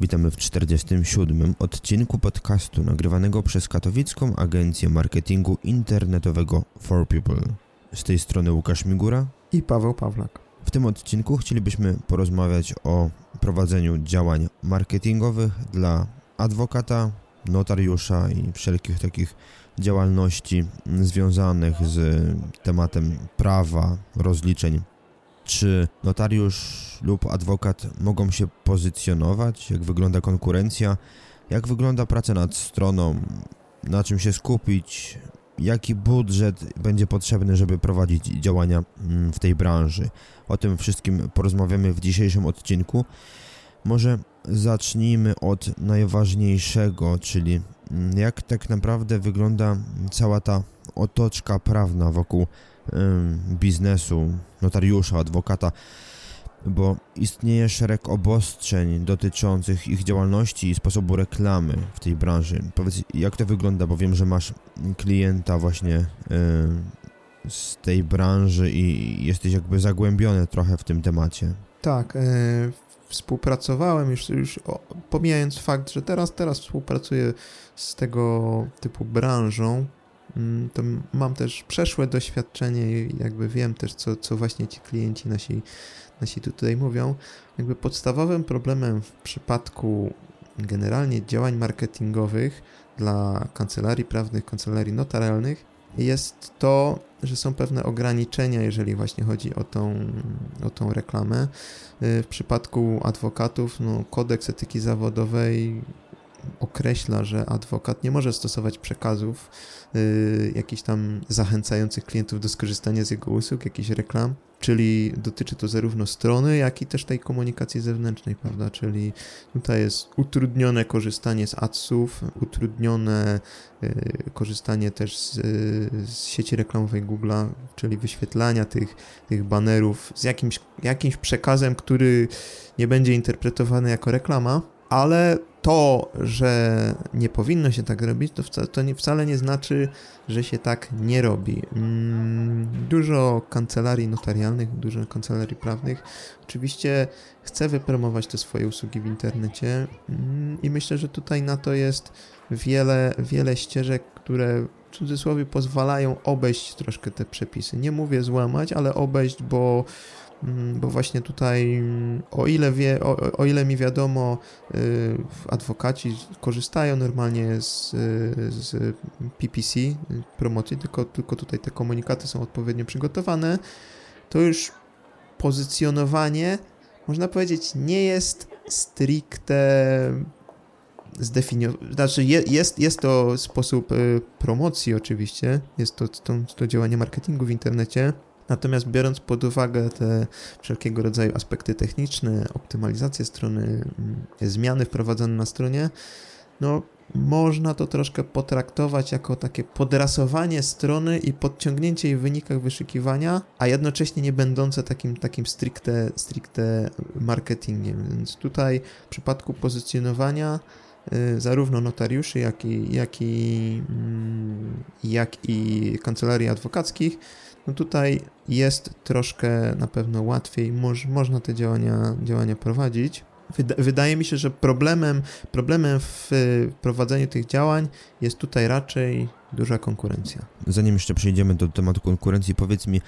Witamy w 47. odcinku podcastu nagrywanego przez katowicką agencję marketingu internetowego For People. Z tej strony Łukasz Migura i Paweł Pawlak. W tym odcinku chcielibyśmy porozmawiać o prowadzeniu działań marketingowych dla adwokata, notariusza i wszelkich takich działalności związanych z tematem prawa, rozliczeń czy notariusz lub adwokat mogą się pozycjonować? Jak wygląda konkurencja? Jak wygląda praca nad stroną? Na czym się skupić? Jaki budżet będzie potrzebny, żeby prowadzić działania mm, w tej branży? O tym wszystkim porozmawiamy w dzisiejszym odcinku. Może zacznijmy od najważniejszego, czyli mm, jak tak naprawdę wygląda cała ta otoczka prawna wokół biznesu, notariusza, adwokata, bo istnieje szereg obostrzeń dotyczących ich działalności i sposobu reklamy w tej branży. Powiedz, jak to wygląda, bo wiem, że masz klienta właśnie z tej branży i jesteś jakby zagłębiony trochę w tym temacie. Tak, e, współpracowałem już, już pomijając fakt, że teraz, teraz współpracuję z tego typu branżą, to mam też przeszłe doświadczenie i jakby wiem też, co, co właśnie ci klienci nasi, nasi tutaj mówią. Jakby podstawowym problemem w przypadku generalnie działań marketingowych dla kancelarii prawnych, kancelarii notarialnych jest to, że są pewne ograniczenia, jeżeli właśnie chodzi o tą, o tą reklamę. W przypadku adwokatów, no, kodeks etyki zawodowej określa, że adwokat nie może stosować przekazów y, jakichś tam zachęcających klientów do skorzystania z jego usług, jakichś reklam, czyli dotyczy to zarówno strony, jak i też tej komunikacji zewnętrznej, prawda? Czyli tutaj jest utrudnione korzystanie z adsów, utrudnione y, korzystanie też z, z sieci reklamowej Google'a, czyli wyświetlania tych, tych banerów z jakimś, jakimś przekazem, który nie będzie interpretowany jako reklama, ale to, że nie powinno się tak robić, to, wcale, to nie, wcale nie znaczy, że się tak nie robi. Mm, dużo kancelarii notarialnych, dużo kancelarii prawnych oczywiście chce wypromować te swoje usługi w internecie mm, i myślę, że tutaj na to jest wiele, wiele ścieżek, które w cudzysłowie pozwalają obejść troszkę te przepisy. Nie mówię złamać, ale obejść, bo bo właśnie tutaj, mm, o ile, wie, o, o ile mi wiadomo, y, adwokaci korzystają normalnie z, z PPC, promocji, tylko, tylko tutaj te komunikaty są odpowiednio przygotowane, to już pozycjonowanie, można powiedzieć, nie jest stricte zdefiniowane, znaczy jest, jest to sposób y, promocji oczywiście, jest to, to, to działanie marketingu w internecie, Natomiast biorąc pod uwagę te wszelkiego rodzaju aspekty techniczne, optymalizację strony, mm, zmiany wprowadzone na stronie, no można to troszkę potraktować jako takie podrasowanie strony i podciągnięcie jej w wynikach wyszukiwania, a jednocześnie nie będące takim, takim stricte, stricte marketingiem. Więc tutaj w przypadku pozycjonowania y, zarówno notariuszy, jak i, jak i, mm, jak i kancelarii adwokackich no tutaj jest troszkę na pewno łatwiej, moż, można te działania, działania prowadzić. Wydaje mi się, że problemem, problemem w prowadzeniu tych działań jest tutaj raczej duża konkurencja. Zanim jeszcze przejdziemy do tematu konkurencji, powiedz mi,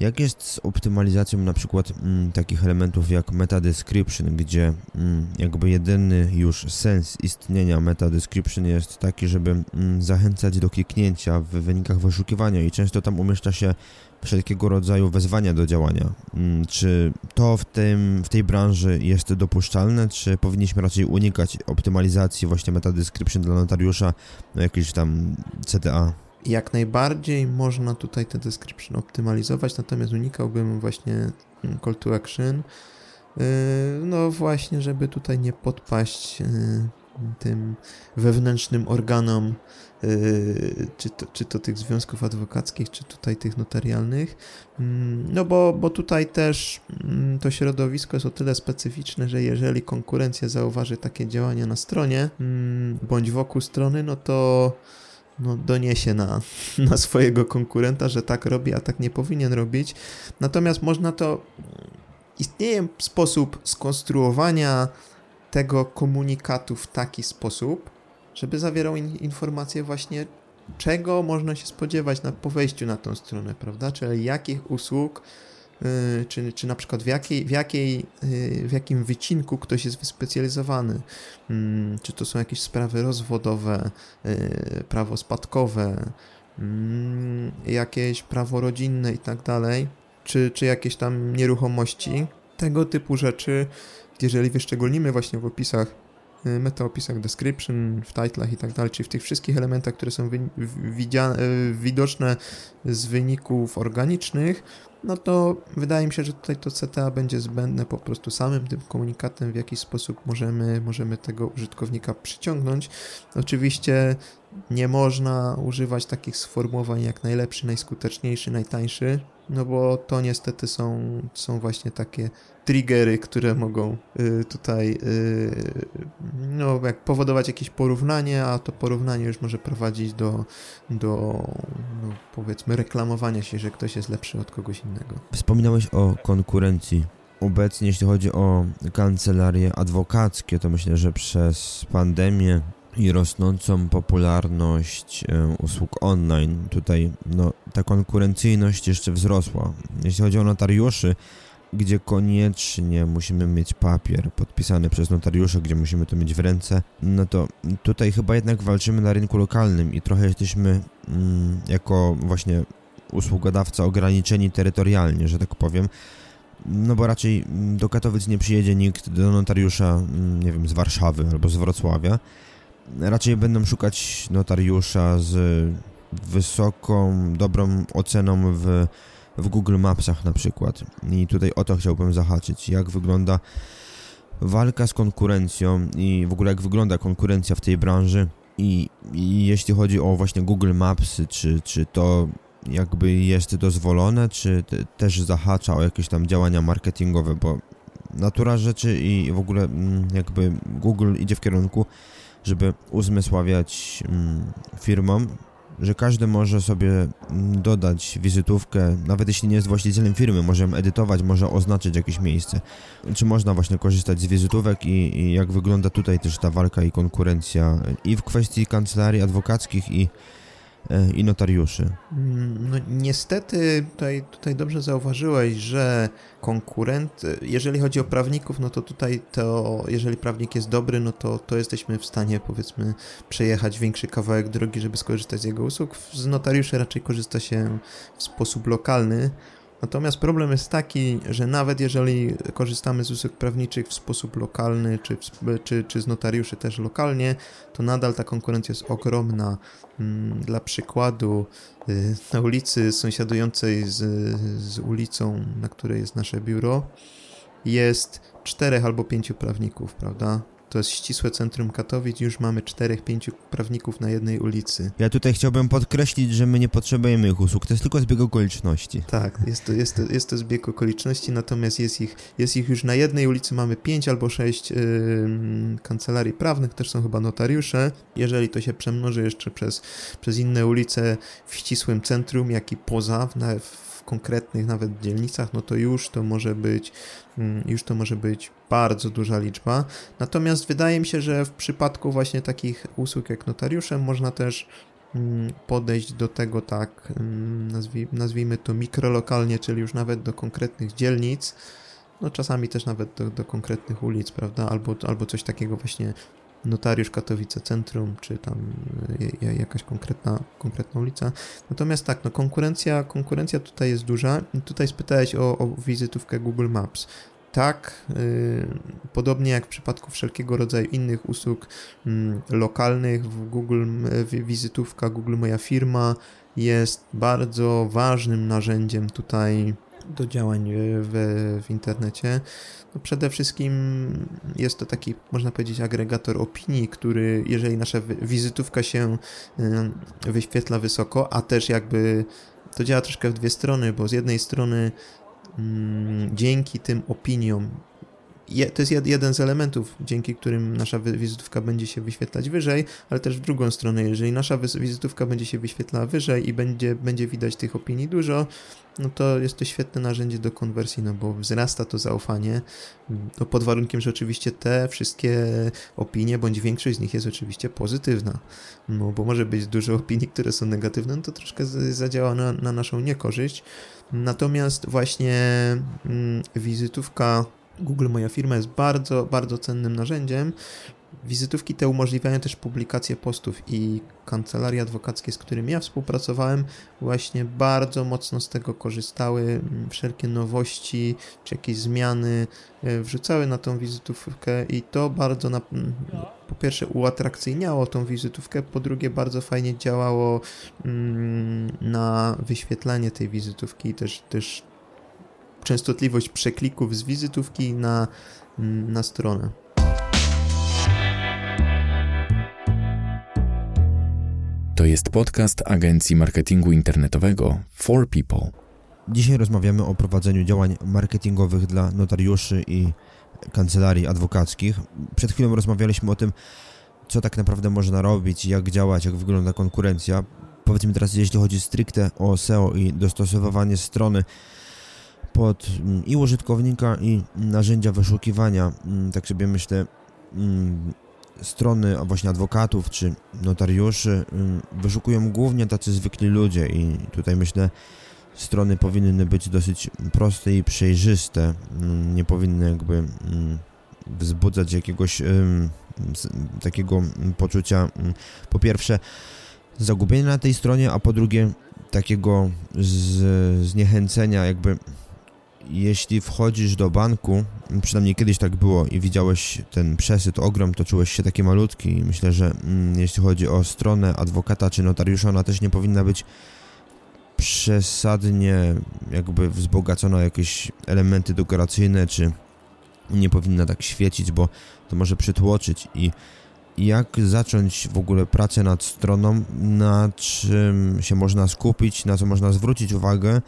jak jest z optymalizacją na przykład mm, takich elementów jak meta description, gdzie mm, jakby jedyny już sens istnienia meta description jest taki, żeby mm, zachęcać do kliknięcia w wynikach wyszukiwania i często tam umieszcza się wszelkiego rodzaju wezwania do działania. Czy to w, tym, w tej branży jest dopuszczalne, czy powinniśmy raczej unikać optymalizacji właśnie meta description dla notariusza, no jakieś tam CTA? Jak najbardziej można tutaj te description optymalizować, natomiast unikałbym właśnie call to action. Yy, no właśnie, żeby tutaj nie podpaść yy, tym wewnętrznym organom, yy, czy to, czy to tych związków adwokackich, czy tutaj tych notarialnych. Mm, no bo, bo tutaj też mm, to środowisko jest o tyle specyficzne, że jeżeli konkurencja zauważy takie działania na stronie mm, bądź wokół strony, no to no, doniesie na, na swojego konkurenta, że tak robi, a tak nie powinien robić. Natomiast można to. Istnieje sposób skonstruowania tego komunikatu w taki sposób, żeby zawierał in, informacje właśnie, czego można się spodziewać na, po wejściu na tą stronę, prawda? Czyli jakich usług, czy, czy na przykład w, jakiej, w, jakiej, yy, w jakim wycinku ktoś jest wyspecjalizowany. Yy, czy to są jakieś sprawy rozwodowe, y, prawo spadkowe, mm, jakieś prawo rodzinne i tak dalej, czy, czy jakieś tam nieruchomości. Tego typu rzeczy jeżeli wyszczególnimy właśnie w opisach, y, metaopisach description, w titlach i tak dalej, czyli w tych wszystkich elementach, które są y, widoczne z wyników organicznych, no to wydaje mi się, że tutaj to CTA będzie zbędne po prostu samym tym komunikatem, w jaki sposób możemy, możemy tego użytkownika przyciągnąć. Oczywiście nie można używać takich sformułowań jak najlepszy, najskuteczniejszy, najtańszy, no bo to niestety są, są właśnie takie triggery, które mogą y, tutaj y, no, jak powodować jakieś porównanie, a to porównanie już może prowadzić do, do no, powiedzmy reklamowania się, że ktoś jest lepszy od kogoś innego. Wspominałeś o konkurencji. Obecnie, jeśli chodzi o kancelarie adwokackie, to myślę, że przez pandemię i rosnącą popularność e, usług online, tutaj no, ta konkurencyjność jeszcze wzrosła. Jeśli chodzi o notariuszy, gdzie koniecznie musimy mieć papier podpisany przez notariusza, gdzie musimy to mieć w ręce, no to tutaj chyba jednak walczymy na rynku lokalnym i trochę jesteśmy mm, jako właśnie usługodawca ograniczeni terytorialnie, że tak powiem. No bo raczej do Katowic nie przyjedzie nikt do notariusza, mm, nie wiem, z Warszawy albo z Wrocławia. Raczej będą szukać notariusza z wysoką, dobrą oceną w w Google Mapsach na przykład. I tutaj o to chciałbym zahaczyć. Jak wygląda walka z konkurencją i w ogóle jak wygląda konkurencja w tej branży. I, i jeśli chodzi o właśnie Google Maps, czy, czy to jakby jest dozwolone, czy te, też zahacza o jakieś tam działania marketingowe, bo natura rzeczy i w ogóle mm, jakby Google idzie w kierunku, żeby uzmysławiać mm, firmom, że każdy może sobie mm, dodać wizytówkę, nawet jeśli nie jest właścicielem firmy, może ją edytować, może oznaczyć jakieś miejsce. Czy można właśnie korzystać z wizytówek i, i jak wygląda tutaj też ta walka i konkurencja i w kwestii kancelarii adwokackich i i notariuszy. Mm, no, niestety tutaj, tutaj dobrze zauważyłeś, że konkurent, jeżeli chodzi o prawników, no to tutaj to, jeżeli prawnik jest dobry, no to, to jesteśmy w stanie powiedzmy przejechać większy kawałek drogi, żeby skorzystać z jego usług. Z notariuszy raczej korzysta się w sposób lokalny, Natomiast problem jest taki, że nawet jeżeli korzystamy z usług prawniczych w sposób lokalny, czy, czy, czy z notariuszy też lokalnie, to nadal ta konkurencja jest ogromna. Mm, dla przykładu, y, na ulicy sąsiadującej z, z ulicą, na której jest nasze biuro, jest czterech albo pięciu prawników, prawda? To jest ścisłe centrum Katowic, już mamy czterech, pięciu prawników na jednej ulicy. Ja tutaj chciałbym podkreślić, że my nie potrzebujemy ich usług, to jest tylko zbieg okoliczności. Tak, jest to, jest to, jest to zbieg okoliczności, natomiast jest ich, jest ich już na jednej ulicy, mamy pięć albo sześć yy, kancelarii prawnych, też są chyba notariusze. Jeżeli to się przemnoży jeszcze przez, przez inne ulice w ścisłym centrum, jak i poza, w, w konkretnych nawet dzielnicach, no to już to może być, już to może być bardzo duża liczba. Natomiast wydaje mi się, że w przypadku właśnie takich usług jak notariuszem można też mm, podejść do tego tak, mm, nazwij, nazwijmy to mikrolokalnie, czyli już nawet do konkretnych dzielnic, no czasami też nawet do, do konkretnych ulic, prawda, albo, albo coś takiego właśnie notariusz Katowice Centrum, czy tam y, jakaś konkretna, konkretna ulica. Natomiast tak, no konkurencja, konkurencja tutaj jest duża. Tutaj spytałeś o, o wizytówkę Google Maps tak, y, podobnie jak w przypadku wszelkiego rodzaju innych usług mm, lokalnych w Google wizytówka Google Moja Firma jest bardzo ważnym narzędziem tutaj do działań w, w internecie. No przede wszystkim jest to taki, można powiedzieć, agregator opinii, który, jeżeli nasza wizytówka się wyświetla wysoko, a też jakby to działa troszkę w dwie strony, bo z jednej strony mm, dzięki tym opiniom je, to jest jeden z elementów, dzięki którym nasza wizytówka będzie się wyświetlać wyżej, ale też w drugą stronę, jeżeli nasza wizytówka będzie się wyświetlała wyżej i będzie, będzie widać tych opinii dużo, no to jest to świetne narzędzie do konwersji, no bo wzrasta to zaufanie, to pod warunkiem, że oczywiście te wszystkie opinie, bądź większość z nich jest oczywiście pozytywna, no bo może być dużo opinii, które są negatywne, no to troszkę zadziała na, na naszą niekorzyść, natomiast właśnie mm, wizytówka Google Moja Firma jest bardzo, bardzo cennym narzędziem. Wizytówki te umożliwiają też publikację postów i kancelarie adwokackie, z którymi ja współpracowałem, właśnie bardzo mocno z tego korzystały. Wszelkie nowości czy jakieś zmiany e, wrzucały na tą wizytówkę i to bardzo na, po pierwsze uatrakcyjniało tą wizytówkę, po drugie bardzo fajnie działało mm, na wyświetlanie tej wizytówki i też, też częstotliwość przeklików z wizytówki na, na stronę. To jest podcast agencji marketingu internetowego For People. Dzisiaj rozmawiamy o prowadzeniu działań marketingowych dla notariuszy i kancelarii adwokackich. Przed chwilą rozmawialiśmy o tym, co tak naprawdę można robić, jak działać, jak wygląda konkurencja. Powiedzmy teraz, jeśli chodzi stricte o SEO i dostosowywanie strony pod mm, i użytkownika, i narzędzia wyszukiwania. Mm, tak sobie myślę, mm, strony właśnie adwokatów czy notariuszy wyszukują głównie tacy zwykli ludzie i tutaj myślę, strony powinny być dosyć proste i przejrzyste. Nie powinny jakby wzbudzać jakiegoś takiego poczucia po pierwsze zagubienia na tej stronie, a po drugie takiego zniechęcenia jakby jeśli wchodzisz do banku, przynajmniej kiedyś tak było i widziałeś ten przesyt, ogrom, to czułeś się taki malutki. Myślę, że mm, jeśli chodzi o stronę adwokata czy notariusza, ona też nie powinna być przesadnie jakby wzbogacona o jakieś elementy dekoracyjne, czy nie powinna tak świecić, bo to może przytłoczyć. I jak zacząć w ogóle pracę nad stroną, na czym się można skupić, na co można zwrócić uwagę,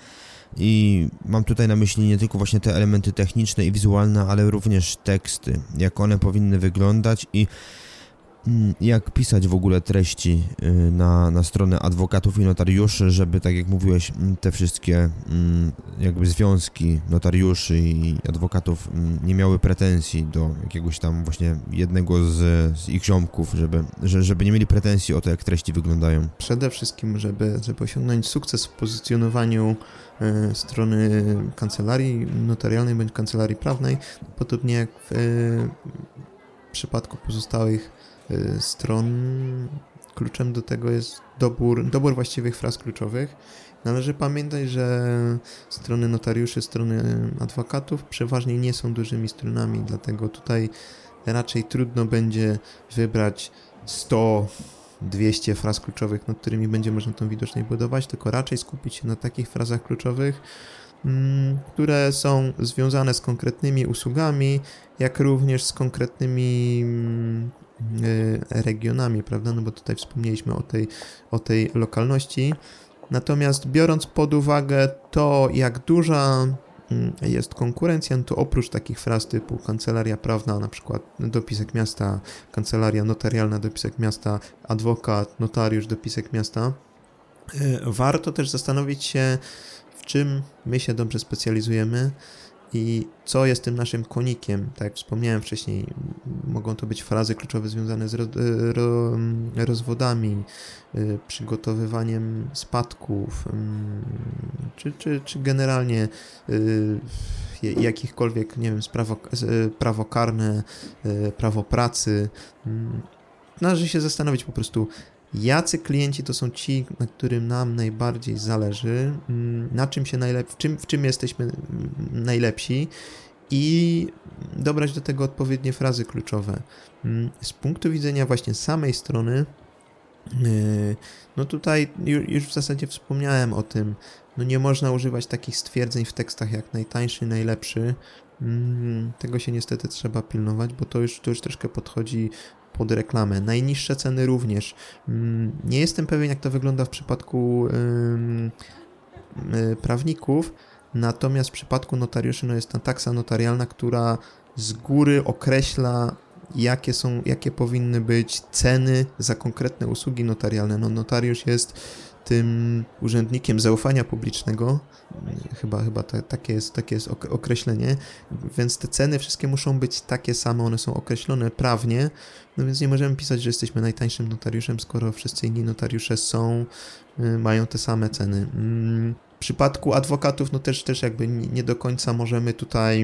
i mam tutaj na myśli nie tylko właśnie te elementy techniczne i wizualne, ale również teksty, jak one powinny wyglądać i jak pisać w ogóle treści y, na, na stronę adwokatów i notariuszy, żeby, tak jak mówiłeś, mm, te wszystkie mm, jakby związki notariuszy i adwokatów nie miały pretensji do jakiegoś tam właśnie jednego z, z ich ziomków, żeby, żeby nie mieli pretensji o to, jak treści wyglądają. Przede wszystkim, żeby, żeby osiągnąć sukces w pozycjonowaniu E, strony kancelarii notarialnej bądź kancelarii prawnej, podobnie jak w e, przypadku pozostałych stron. Kluczem do tego jest dobór, dobór właściwych fraz kluczowych. Należy pamiętać, że strony notariuszy, strony adwokatów przeważnie nie są dużymi stronami, dlatego tutaj raczej trudno będzie wybrać 100 200 fraz kluczowych, nad którymi będzie można tą widoczność budować, tylko raczej skupić się na takich frazach kluczowych, mm, które są związane z konkretnymi usługami, jak również z konkretnymi mm, y, regionami, prawda? No bo tutaj wspomnieliśmy o tej, o tej lokalności. Natomiast biorąc pod uwagę to, jak duża Mm, jest konkurencja, no to oprócz takich fraz typu kancelaria prawna, na przykład dopisek miasta, kancelaria notarialna, dopisek miasta, adwokat, notariusz, dopisek miasta, e, warto też zastanowić się, w czym my się dobrze specjalizujemy i co jest tym naszym konikiem. Tak jak wspomniałem wcześniej, mogą to być frazy kluczowe związane z ro, ro, rozwodami, y, przygotowywaniem spadków, mm, czy, czy, czy generalnie y, jakichkolwiek, nie wiem, prawo, prawo karne, prawo pracy. Mm, należy się zastanowić po prostu, jacy klienci to są ci, na którym nam najbardziej zależy, mm, na czym się najlep- w, czym, w czym jesteśmy mm, najlepsi i dobrać do tego odpowiednie frazy kluczowe. Mm, z punktu widzenia właśnie samej strony, yy, no tutaj już w zasadzie wspomniałem o tym, no nie można używać takich stwierdzeń w tekstach jak najtańszy, najlepszy. Tego się niestety trzeba pilnować, bo to już, to już troszkę podchodzi pod reklamę. Najniższe ceny również. Mm, nie jestem pewien, jak to wygląda w przypadku yy, prawników, natomiast w przypadku notariuszy no jest ta taksa notarialna, która z góry określa jakie są, jakie powinny być ceny za konkretne usługi notarialne. No, notariusz jest tym urzędnikiem zaufania publicznego, chyba, chyba to, takie, jest, takie jest określenie, więc te ceny wszystkie muszą być takie same, one są określone prawnie, no więc nie możemy pisać, że jesteśmy najtańszym notariuszem, skoro wszyscy inni notariusze są, y, mają te same ceny. Mm, w przypadku adwokatów, no też, też jakby nie do końca możemy tutaj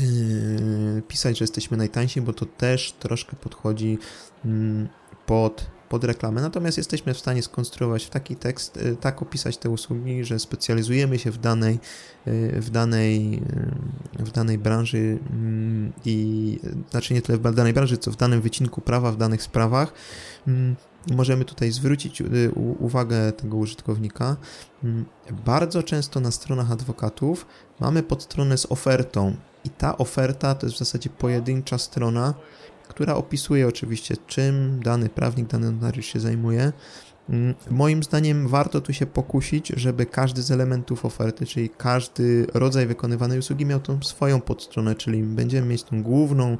yy, pisać, że jesteśmy najtańsi, bo to też troszkę podchodzi mm, pod pod reklamę, natomiast jesteśmy w stanie skonstruować w taki tekst, y, tak opisać te usługi, że specjalizujemy się w danej, y, w danej, y, w danej branży mm, i znaczy nie tyle w danej branży, co w danym wycinku prawa, w danych sprawach. Mm, możemy tutaj zwrócić uwagę tego użytkownika. Mm, bardzo często na stronach adwokatów mamy podstronę z ofertą i ta oferta to jest w zasadzie pojedyncza strona, która opisuje oczywiście, czym dany prawnik, dany notariusz się zajmuje. Mm, moim zdaniem warto tu się pokusić, żeby każdy z elementów oferty, czyli każdy rodzaj wykonywanej usługi miał tą swoją podstronę, czyli będziemy mieć tą główną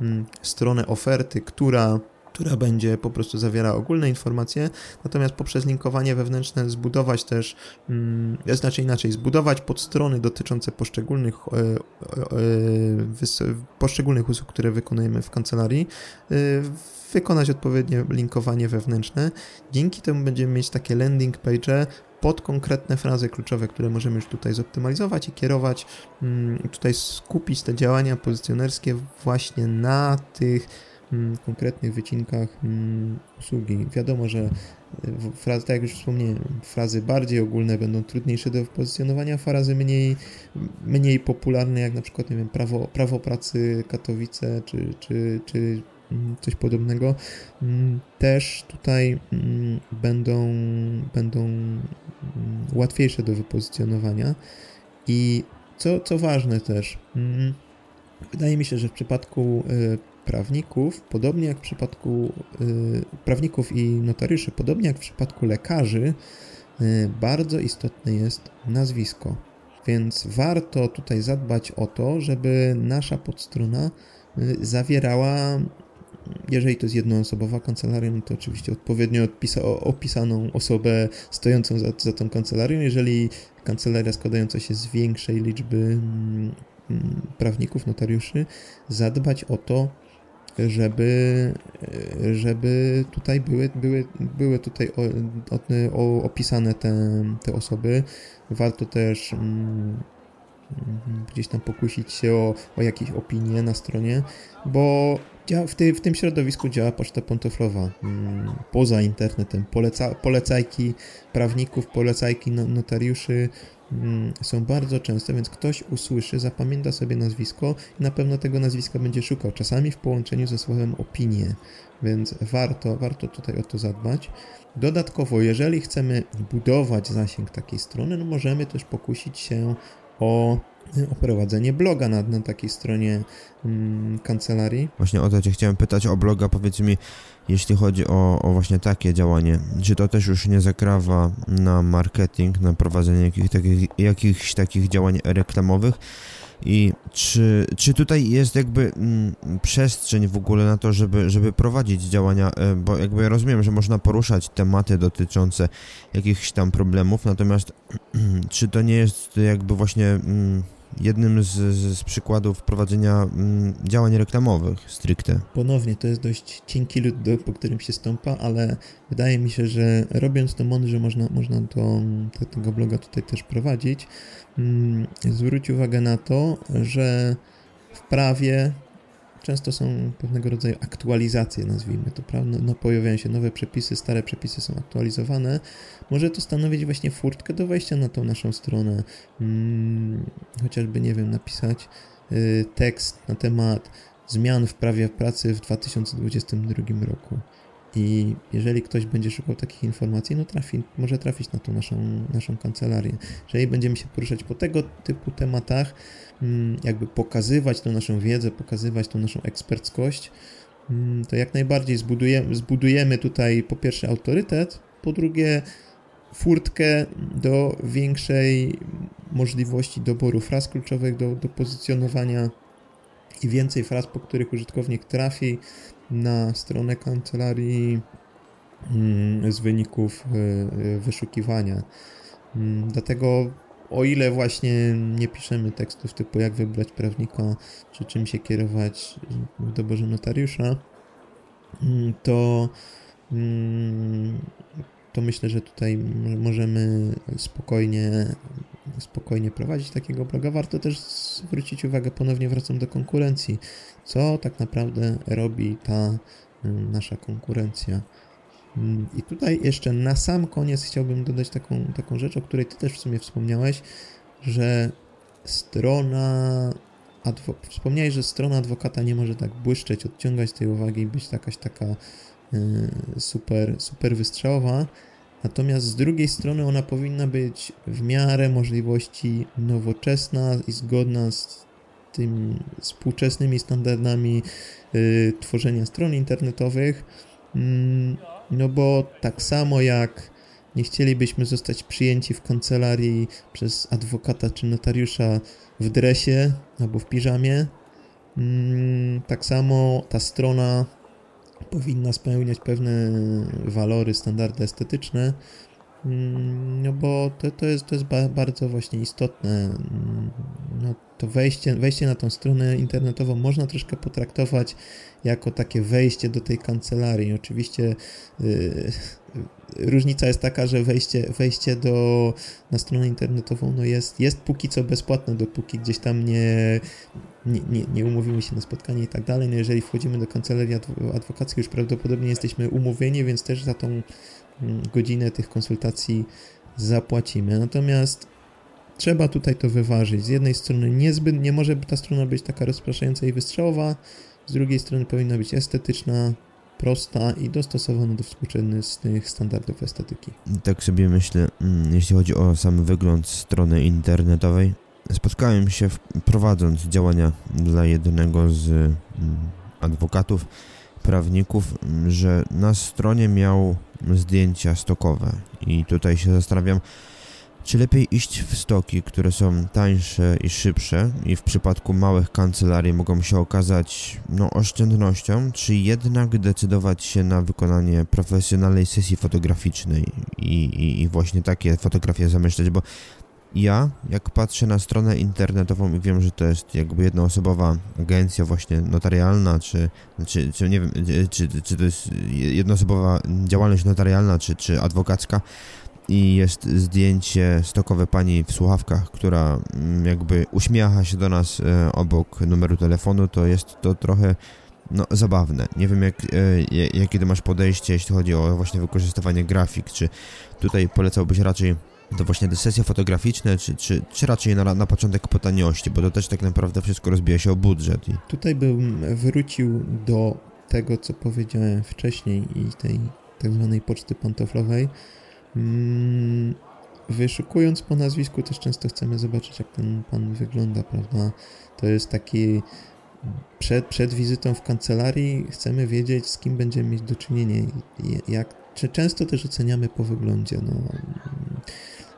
mm, stronę oferty, która która będzie po prostu zawierała ogólne informacje, natomiast poprzez linkowanie wewnętrzne zbudować też, mm, znaczy inaczej, zbudować podstrony dotyczące poszczególnych, e, e, poszczególnych usług, które wykonujemy w kancelarii, e, wykonać odpowiednie linkowanie wewnętrzne. Dzięki temu będziemy mieć takie landing page pod konkretne frazy kluczowe, które możemy już tutaj zoptymalizować i kierować, mm, tutaj skupić te działania pozycjonerskie właśnie na tych konkretnych wycinkach mm, usługi. Wiadomo, że e, frazy, tak jak już wspomniałem, frazy bardziej ogólne będą trudniejsze do pozycjonowania, frazy mniej, mniej popularne, jak na przykład, nie wiem, prawo, prawo pracy Katowice, czy, czy, czy mm, coś podobnego, też tutaj będą, będą łatwiejsze do wypozycjonowania. I co, co ważne też, wydaje mi się, że w przypadku e, prawników, podobnie jak w przypadku y, prawników i notariuszy, podobnie jak w przypadku lekarzy, y, bardzo istotne jest nazwisko. Więc warto tutaj zadbać o to, żeby nasza podstrona y, zawierała, jeżeli to jest jednoosobowa kancelaria, no to oczywiście odpowiednio odpisa, opisaną osobę stojącą za, za tą kancelarią. Jeżeli kancelaria składająca się z większej liczby mm, mm, prawników, notariuszy, zadbać o to, żeby, żeby tutaj były, były, były tutaj o, o, opisane te, te osoby. Warto też mm, gdzieś tam pokusić się o, o jakieś opinie na stronie, bo w, ty, w tym środowisku działa poczta pantoflowa. Mm, poza internetem poleca, polecajki prawników, polecajki notariuszy, Mm, są bardzo częste, więc ktoś usłyszy, zapamięta sobie nazwisko i na pewno tego nazwiska będzie szukał, czasami w połączeniu ze słowem opinie, więc warto, warto tutaj o to zadbać. Dodatkowo, jeżeli chcemy budować zasięg takiej strony, no możemy też pokusić się o o prowadzenie bloga na, na takiej stronie mm, kancelarii. Właśnie o to cię chciałem pytać o bloga, powiedz mi, jeśli chodzi o, o właśnie takie działanie, czy to też już nie zakrawa na marketing, na prowadzenie jakich, takich, jakichś takich działań reklamowych, i czy, czy tutaj jest jakby mm, przestrzeń w ogóle na to, żeby, żeby prowadzić działania, e, bo jakby ja rozumiem, że można poruszać tematy dotyczące jakichś tam problemów, natomiast czy to nie jest jakby właśnie mm, jednym z, z, przykładów prowadzenia mm, działań reklamowych stricte. Ponownie, to jest dość cienki lód, do, po którym się stąpa, ale wydaje mi się, że robiąc to mądrze można, można to, tego bloga tutaj też prowadzić. Mm, zwróć uwagę na to, że w prawie często są pewnego rodzaju aktualizacje, nazwijmy to, prawda? No, pojawiają się nowe przepisy, stare przepisy są aktualizowane. Może to stanowić właśnie furtkę do wejścia na tą naszą stronę. Hmm, chociażby, nie wiem, napisać y, tekst na temat zmian w prawie pracy w 2022 roku. I jeżeli ktoś będzie szukał takich informacji, no trafi, może trafić na tą naszą, naszą kancelarię. Jeżeli będziemy się poruszać po tego typu tematach, mm, jakby pokazywać tą naszą wiedzę, pokazywać tą naszą eksperckość, mm, to jak najbardziej zbudujemy, zbudujemy tutaj po pierwsze autorytet, po drugie furtkę do większej możliwości doboru fraz kluczowych, do, do pozycjonowania i więcej fraz, po których użytkownik trafi na stronę kancelarii mm, z wyników e, e, wyszukiwania. Mm, dlatego o ile właśnie nie piszemy tekstów typu jak wybrać prawnika, czy czym się kierować w doborze notariusza, mm, to to myślę, że tutaj możemy spokojnie, spokojnie prowadzić takiego bloga. Warto też zwrócić uwagę, ponownie wracam do konkurencji, co tak naprawdę robi ta nasza konkurencja. I tutaj jeszcze na sam koniec chciałbym dodać taką, taką rzecz, o której Ty też w sumie wspomniałeś, że strona adwo- wspomniałeś, że strona adwokata nie może tak błyszczeć, odciągać tej uwagi i być jakaś taka Y, super, super wystrzałowa. Natomiast z drugiej strony ona powinna być w miarę możliwości nowoczesna i zgodna z tymi współczesnymi standardami y, tworzenia stron internetowych. Mm, no bo tak samo jak nie chcielibyśmy zostać przyjęci w kancelarii przez adwokata czy notariusza w dresie albo w piżamie, mm, tak samo ta strona powinna spełniać pewne walory, standardy estetyczne, no bo to, to, jest, to jest bardzo właśnie istotne. Mm, no, to wejście, wejście na tą stronę internetową można troszkę potraktować jako takie wejście do tej kancelarii. Oczywiście yy, różnica jest taka, że wejście, wejście do, na stronę internetową no jest, jest póki co bezpłatne, dopóki gdzieś tam nie, nie, nie, nie umówimy się na spotkanie i tak dalej. No jeżeli wchodzimy do kancelarii adwokackiej, już prawdopodobnie jesteśmy umówieni, więc też za tą mm, godzinę tych konsultacji zapłacimy. Natomiast trzeba tutaj to wyważyć. Z jednej strony niezbyt, nie może ta strona być taka rozpraszająca i wystrzałowa, z drugiej strony powinna być estetyczna, prosta i dostosowana do współczesnych standardów estetyki. Tak sobie myślę, mm, jeśli chodzi o sam wygląd strony internetowej, spotkałem się prowadząc działania dla jednego z mm, adwokatów, prawników, że na stronie miał zdjęcia stokowe. I tutaj się zastanawiam, czy lepiej iść w stoki, które są tańsze i szybsze i w przypadku małych kancelarii mogą się okazać no, oszczędnością, czy jednak decydować się na wykonanie profesjonalnej sesji fotograficznej i, i, i właśnie takie fotografie zamyśleć, bo ja, jak patrzę na stronę internetową i wiem, że to jest jakby jednoosobowa agencja właśnie notarialna, czy, czy, czy nie wiem, czy, czy to jest jednoosobowa działalność notarialna, czy, czy adwokacka, i jest zdjęcie stokowe pani w słuchawkach, która mm, jakby uśmiecha się do nas e, obok numeru telefonu, to jest to trochę no, zabawne. Nie wiem, jak, e, jakie ty masz podejście, jeśli chodzi o właśnie wykorzystywanie grafik, czy tutaj polecałbyś raczej to właśnie te sesje fotograficzne, czy, czy, czy raczej na, na początek po taniości, bo to też tak naprawdę wszystko rozbija się o budżet. I... Tutaj bym wrócił do tego, co powiedziałem wcześniej i tej tak zwanej poczty pantoflowej, Mm, wyszukując po nazwisku też często chcemy zobaczyć, jak ten pan wygląda, prawda? To jest taki przed, przed wizytą w kancelarii chcemy wiedzieć, z kim będziemy mieć do czynienia. Jak, czy często też oceniamy po wyglądzie. No,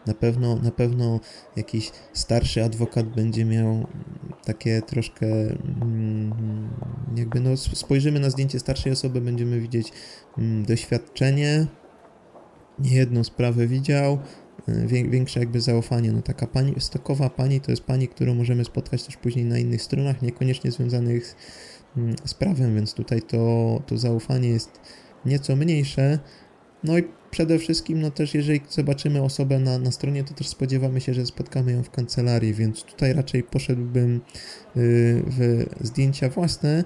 na pewno, na pewno jakiś starszy adwokat będzie miał takie troszkę mm, jakby no spojrzymy na zdjęcie starszej osoby, będziemy widzieć mm, doświadczenie, niejedną sprawę widział, e, większe jakby zaufanie. No taka pani, stokowa pani to jest pani, którą możemy spotkać też później na innych stronach, niekoniecznie związanych mm, z prawem, więc tutaj to, to zaufanie jest nieco mniejsze. No i przede wszystkim, no też jeżeli zobaczymy osobę na, na stronie, to też spodziewamy się, że spotkamy ją w kancelarii, więc tutaj raczej poszedłbym y, w zdjęcia własne.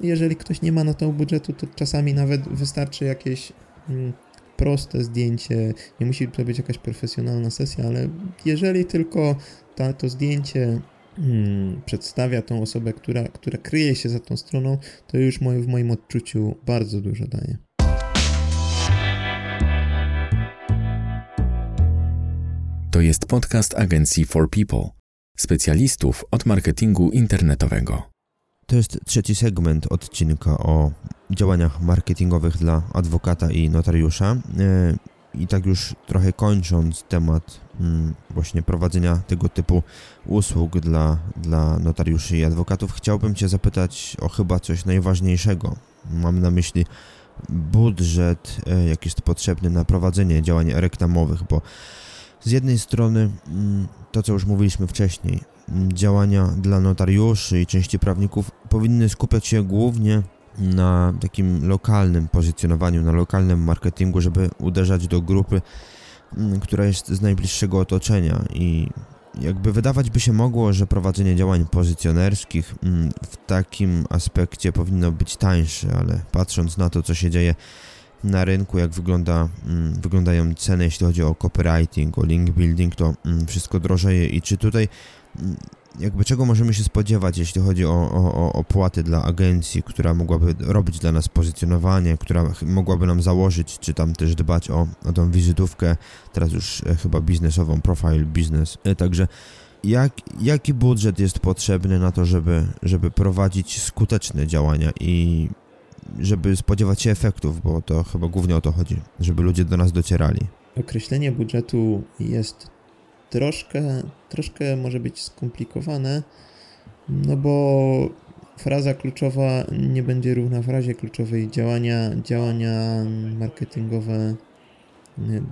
Jeżeli ktoś nie ma na to budżetu, to czasami nawet wystarczy jakieś mm, proste zdjęcie, nie musi to być jakaś profesjonalna sesja, ale jeżeli tylko ta, to zdjęcie hmm, przedstawia tą osobę, która, która kryje się za tą stroną, to już moje, w moim odczuciu bardzo dużo daje. To jest podcast agencji For People, specjalistów od marketingu internetowego. To jest trzeci segment odcinka o działaniach marketingowych dla adwokata i notariusza. E, I tak już trochę kończąc temat mm, właśnie prowadzenia tego typu usług dla, dla notariuszy i adwokatów, chciałbym Cię zapytać o chyba coś najważniejszego. Mam na myśli budżet, e, jaki jest potrzebny na prowadzenie działań reklamowych, bo z jednej strony mm, to, co już mówiliśmy wcześniej, mm, działania dla notariuszy i części prawników powinny skupiać się głównie na takim lokalnym pozycjonowaniu, na lokalnym marketingu, żeby uderzać do grupy, mm, która jest z najbliższego otoczenia. I jakby wydawać by się mogło, że prowadzenie działań pozycjonerskich w takim aspekcie powinno być tańsze, ale patrząc na to, co się dzieje na rynku, jak wygląda, mm, wyglądają ceny, jeśli chodzi o copywriting, o link building, to mm, wszystko drożeje. I czy tutaj mm, jakby czego możemy się spodziewać, jeśli chodzi o, opłaty dla agencji, która mogłaby robić dla nas pozycjonowanie, która mogłaby nam założyć, czy tam też dbać o, o tą wizytówkę, teraz już e, chyba biznesową, profile business. E, także jak, jaki budżet jest potrzebny na to, żeby, żeby prowadzić skuteczne działania? I żeby spodziewać się efektów, bo to chyba głównie o to chodzi, żeby ludzie do nas docierali. Określenie budżetu jest troszkę, troszkę może być skomplikowane, no bo fraza kluczowa nie będzie równa frazie kluczowej. Działania, działania marketingowe,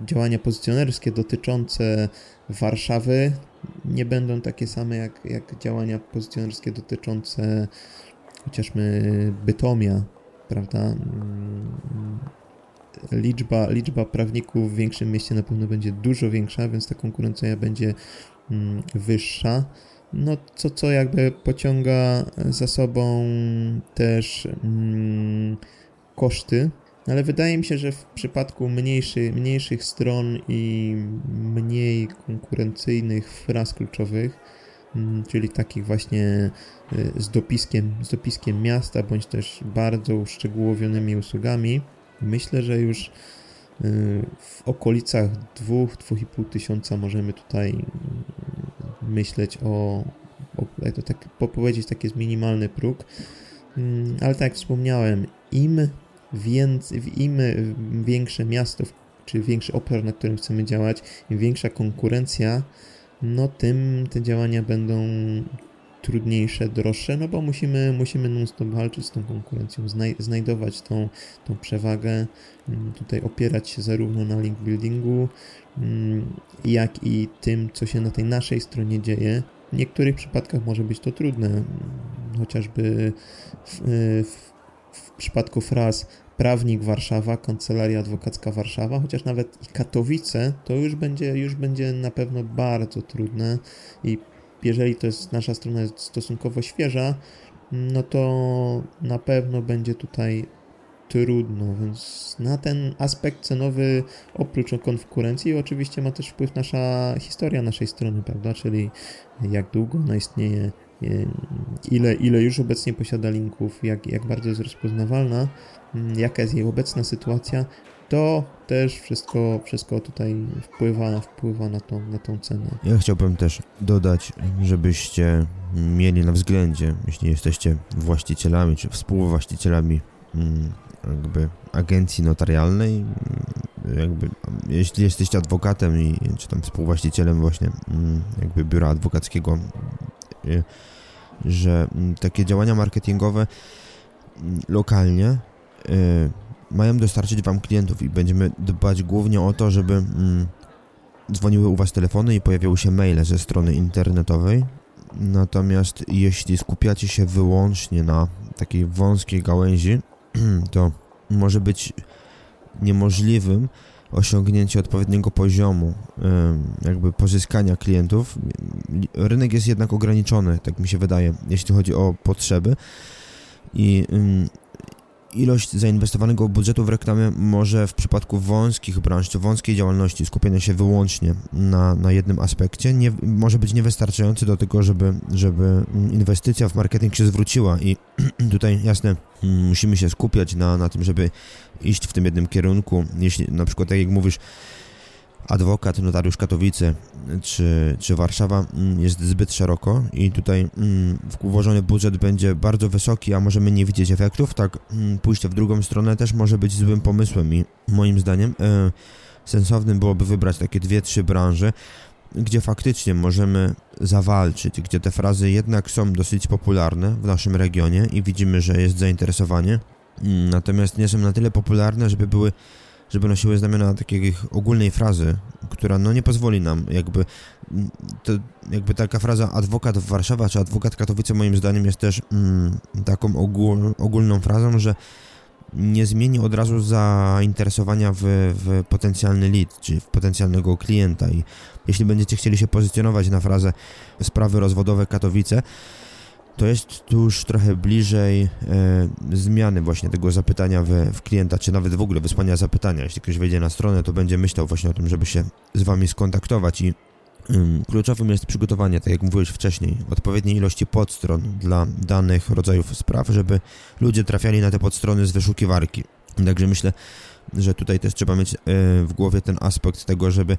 działania pozycjonerskie dotyczące Warszawy nie będą takie same jak, jak działania pozycjonerskie dotyczące chociażby Bytomia prawda? Mm, liczba, liczba prawników w większym mieście na pewno będzie dużo większa, więc ta konkurencja będzie mm, wyższa. No, co, co jakby pociąga za sobą też mm, koszty, ale wydaje mi się, że w przypadku mniejszy, mniejszych stron i mniej konkurencyjnych fraz kluczowych, czyli takich właśnie y, z dopiskiem, z dopiskiem miasta, bądź też bardzo uszczegółowionymi usługami. Myślę, że już y, w okolicach 2-2,5 tysiąca możemy tutaj mm, myśleć o, o to tak powiedzieć, taki jest minimalny próg. Mm, ale tak jak wspomniałem, im, więcej, im większe miasto, czy większy obszar, na którym chcemy działać, im większa konkurencja, no tym te działania będą trudniejsze, droższe, no bo musimy, musimy non-stop walczyć z tą konkurencją, znaj znajdować tą, tą przewagę, mm, tutaj opierać się zarówno na link buildingu, mm, jak i tym, co się na tej naszej stronie dzieje. W niektórych przypadkach może być to trudne, mm, chociażby w, w, w przypadku fraz prawnik Warszawa, kancelaria adwokacka Warszawa, chociaż nawet i Katowice, to już będzie, już będzie na pewno bardzo trudne. I jeżeli to jest nasza strona jest stosunkowo świeża, no to na pewno będzie tutaj trudno, więc na ten aspekt cenowy oprócz konkurencji oczywiście ma też wpływ nasza historia naszej strony, prawda, czyli jak długo ona istnieje, ile, ile już obecnie posiada linków, jak, jak bardzo jest rozpoznawalna, mm, jaka jest jej obecna sytuacja, to też wszystko, wszystko tutaj wpływa, wpływa na, tą, na tą cenę. Ja chciałbym też dodać, żebyście mieli na względzie, jeśli jesteście właścicielami czy współwłaścicielami mm, jakby agencji notarialnej, mm, jakby jeśli jesteście adwokatem i czy tam współwłaścicielem właśnie jakby biura adwokackiego że mm, takie działania marketingowe mm, lokalnie y, mają dostarczyć Wam klientów i będziemy dbać głównie o to, żeby mm, dzwoniły u Was telefony i pojawiały się maile ze strony internetowej. Natomiast jeśli skupiacie się wyłącznie na takiej wąskiej gałęzi, to może być niemożliwym osiągnięcie odpowiedniego poziomu jakby pozyskania klientów. Rynek jest jednak ograniczony, tak mi się wydaje, jeśli chodzi o potrzeby i ilość zainwestowanego budżetu w reklamę może w przypadku wąskich branż czy wąskiej działalności skupienia się wyłącznie na, na jednym aspekcie nie, może być niewystarczający do tego, żeby, żeby inwestycja w marketing się zwróciła i tutaj jasne musimy się skupiać na, na tym, żeby iść w tym jednym kierunku. Jeśli na przykład tak jak mówisz adwokat, notariusz Katowice czy, czy Warszawa mm, jest zbyt szeroko i tutaj mm, włożony budżet będzie bardzo wysoki, a możemy nie widzieć efektów, tak mm, pójście w drugą stronę też może być złym pomysłem i moim zdaniem e, sensownym byłoby wybrać takie dwie, trzy branże, gdzie faktycznie możemy zawalczyć, gdzie te frazy jednak są dosyć popularne w naszym regionie i widzimy, że jest zainteresowanie, natomiast nie są na tyle popularne, żeby były żeby nosiły znamiona takiej ogólnej frazy, która no nie pozwoli nam jakby to jakby taka fraza adwokat w Warszawa czy adwokat Katowice moim zdaniem jest też mm, taką ogól, ogólną frazą, że nie zmieni od razu zainteresowania w, w potencjalny lead, czy w potencjalnego klienta. I jeśli będziecie chcieli się pozycjonować na frazę sprawy rozwodowe Katowice, to jest tu już trochę bliżej e, zmiany właśnie tego zapytania w, w, klienta, czy nawet w ogóle wysłania zapytania. Jeśli ktoś wejdzie na stronę, to będzie myślał właśnie o tym, żeby się z Wami skontaktować i ym, kluczowym jest przygotowanie, tak jak mówiłeś wcześniej, odpowiedniej ilości podstron dla danych rodzajów spraw, żeby ludzie trafiali na te podstrony z wyszukiwarki. Także myślę, że tutaj też trzeba mieć e, w głowie ten aspekt tego, żeby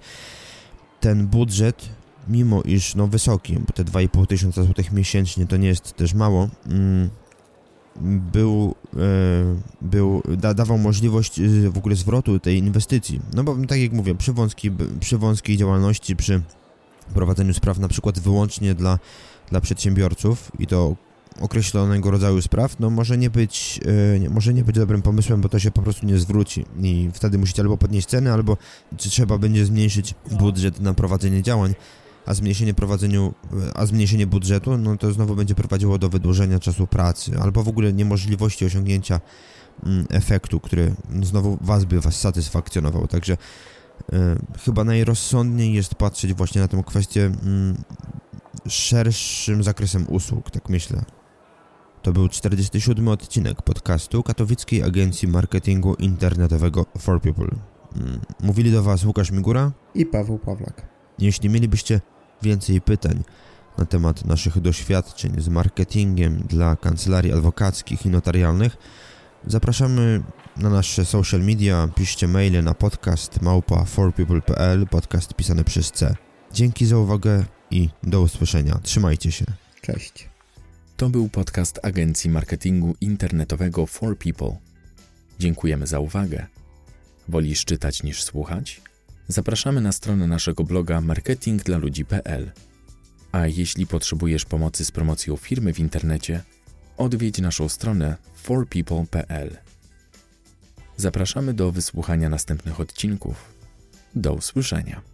ten budżet mimo iż no wysoki, bo te 2,5 tysiąca złotych miesięcznie to nie jest też mało, mm, był, e, był da, dawał możliwość e, w ogóle zwrotu tej inwestycji. No bo tak jak mówię, przy, wąskiej, przy wąskiej działalności, przy prowadzeniu spraw na przykład wyłącznie dla, dla przedsiębiorców i to określonego rodzaju spraw, no może nie być, e, może nie być dobrym pomysłem, bo to się po prostu nie zwróci i wtedy musicie albo podnieść ceny, albo trzeba będzie zmniejszyć budżet na prowadzenie działań a zmniejszenie prowadzeniu, a zmniejszenie budżetu, no to znowu będzie prowadziło do wydłużenia czasu pracy, albo w ogóle niemożliwości osiągnięcia mm, efektu, który znowu was by was satysfakcjonował. Także y, chyba najrozsądniej jest patrzeć właśnie na tę kwestię y, szerszym zakresem usług, tak myślę. To był 47 odcinek podcastu Katowickiej Agencji Marketingu Internetowego For People. Mm, mówili do Was Łukasz Migura i Paweł Pawlak. Jeśli mielibyście więcej pytań na temat naszych doświadczeń z marketingiem dla kancelarii adwokackich i notarialnych, zapraszamy na nasze social media, piszcie maile na podcast małpa forpeople.pl, podcast pisany przez C. Dzięki za uwagę i do usłyszenia. Trzymajcie się. Cześć. To był podcast agencji marketingu internetowego For People. Dziękujemy za uwagę. Wolisz czytać niż słuchać? Zapraszamy na stronę naszego bloga marketingdlaludzi.pl. A jeśli potrzebujesz pomocy z promocją firmy w internecie, odwiedź naszą stronę forpeople.pl. Zapraszamy do wysłuchania następnych odcinków. Do usłyszenia.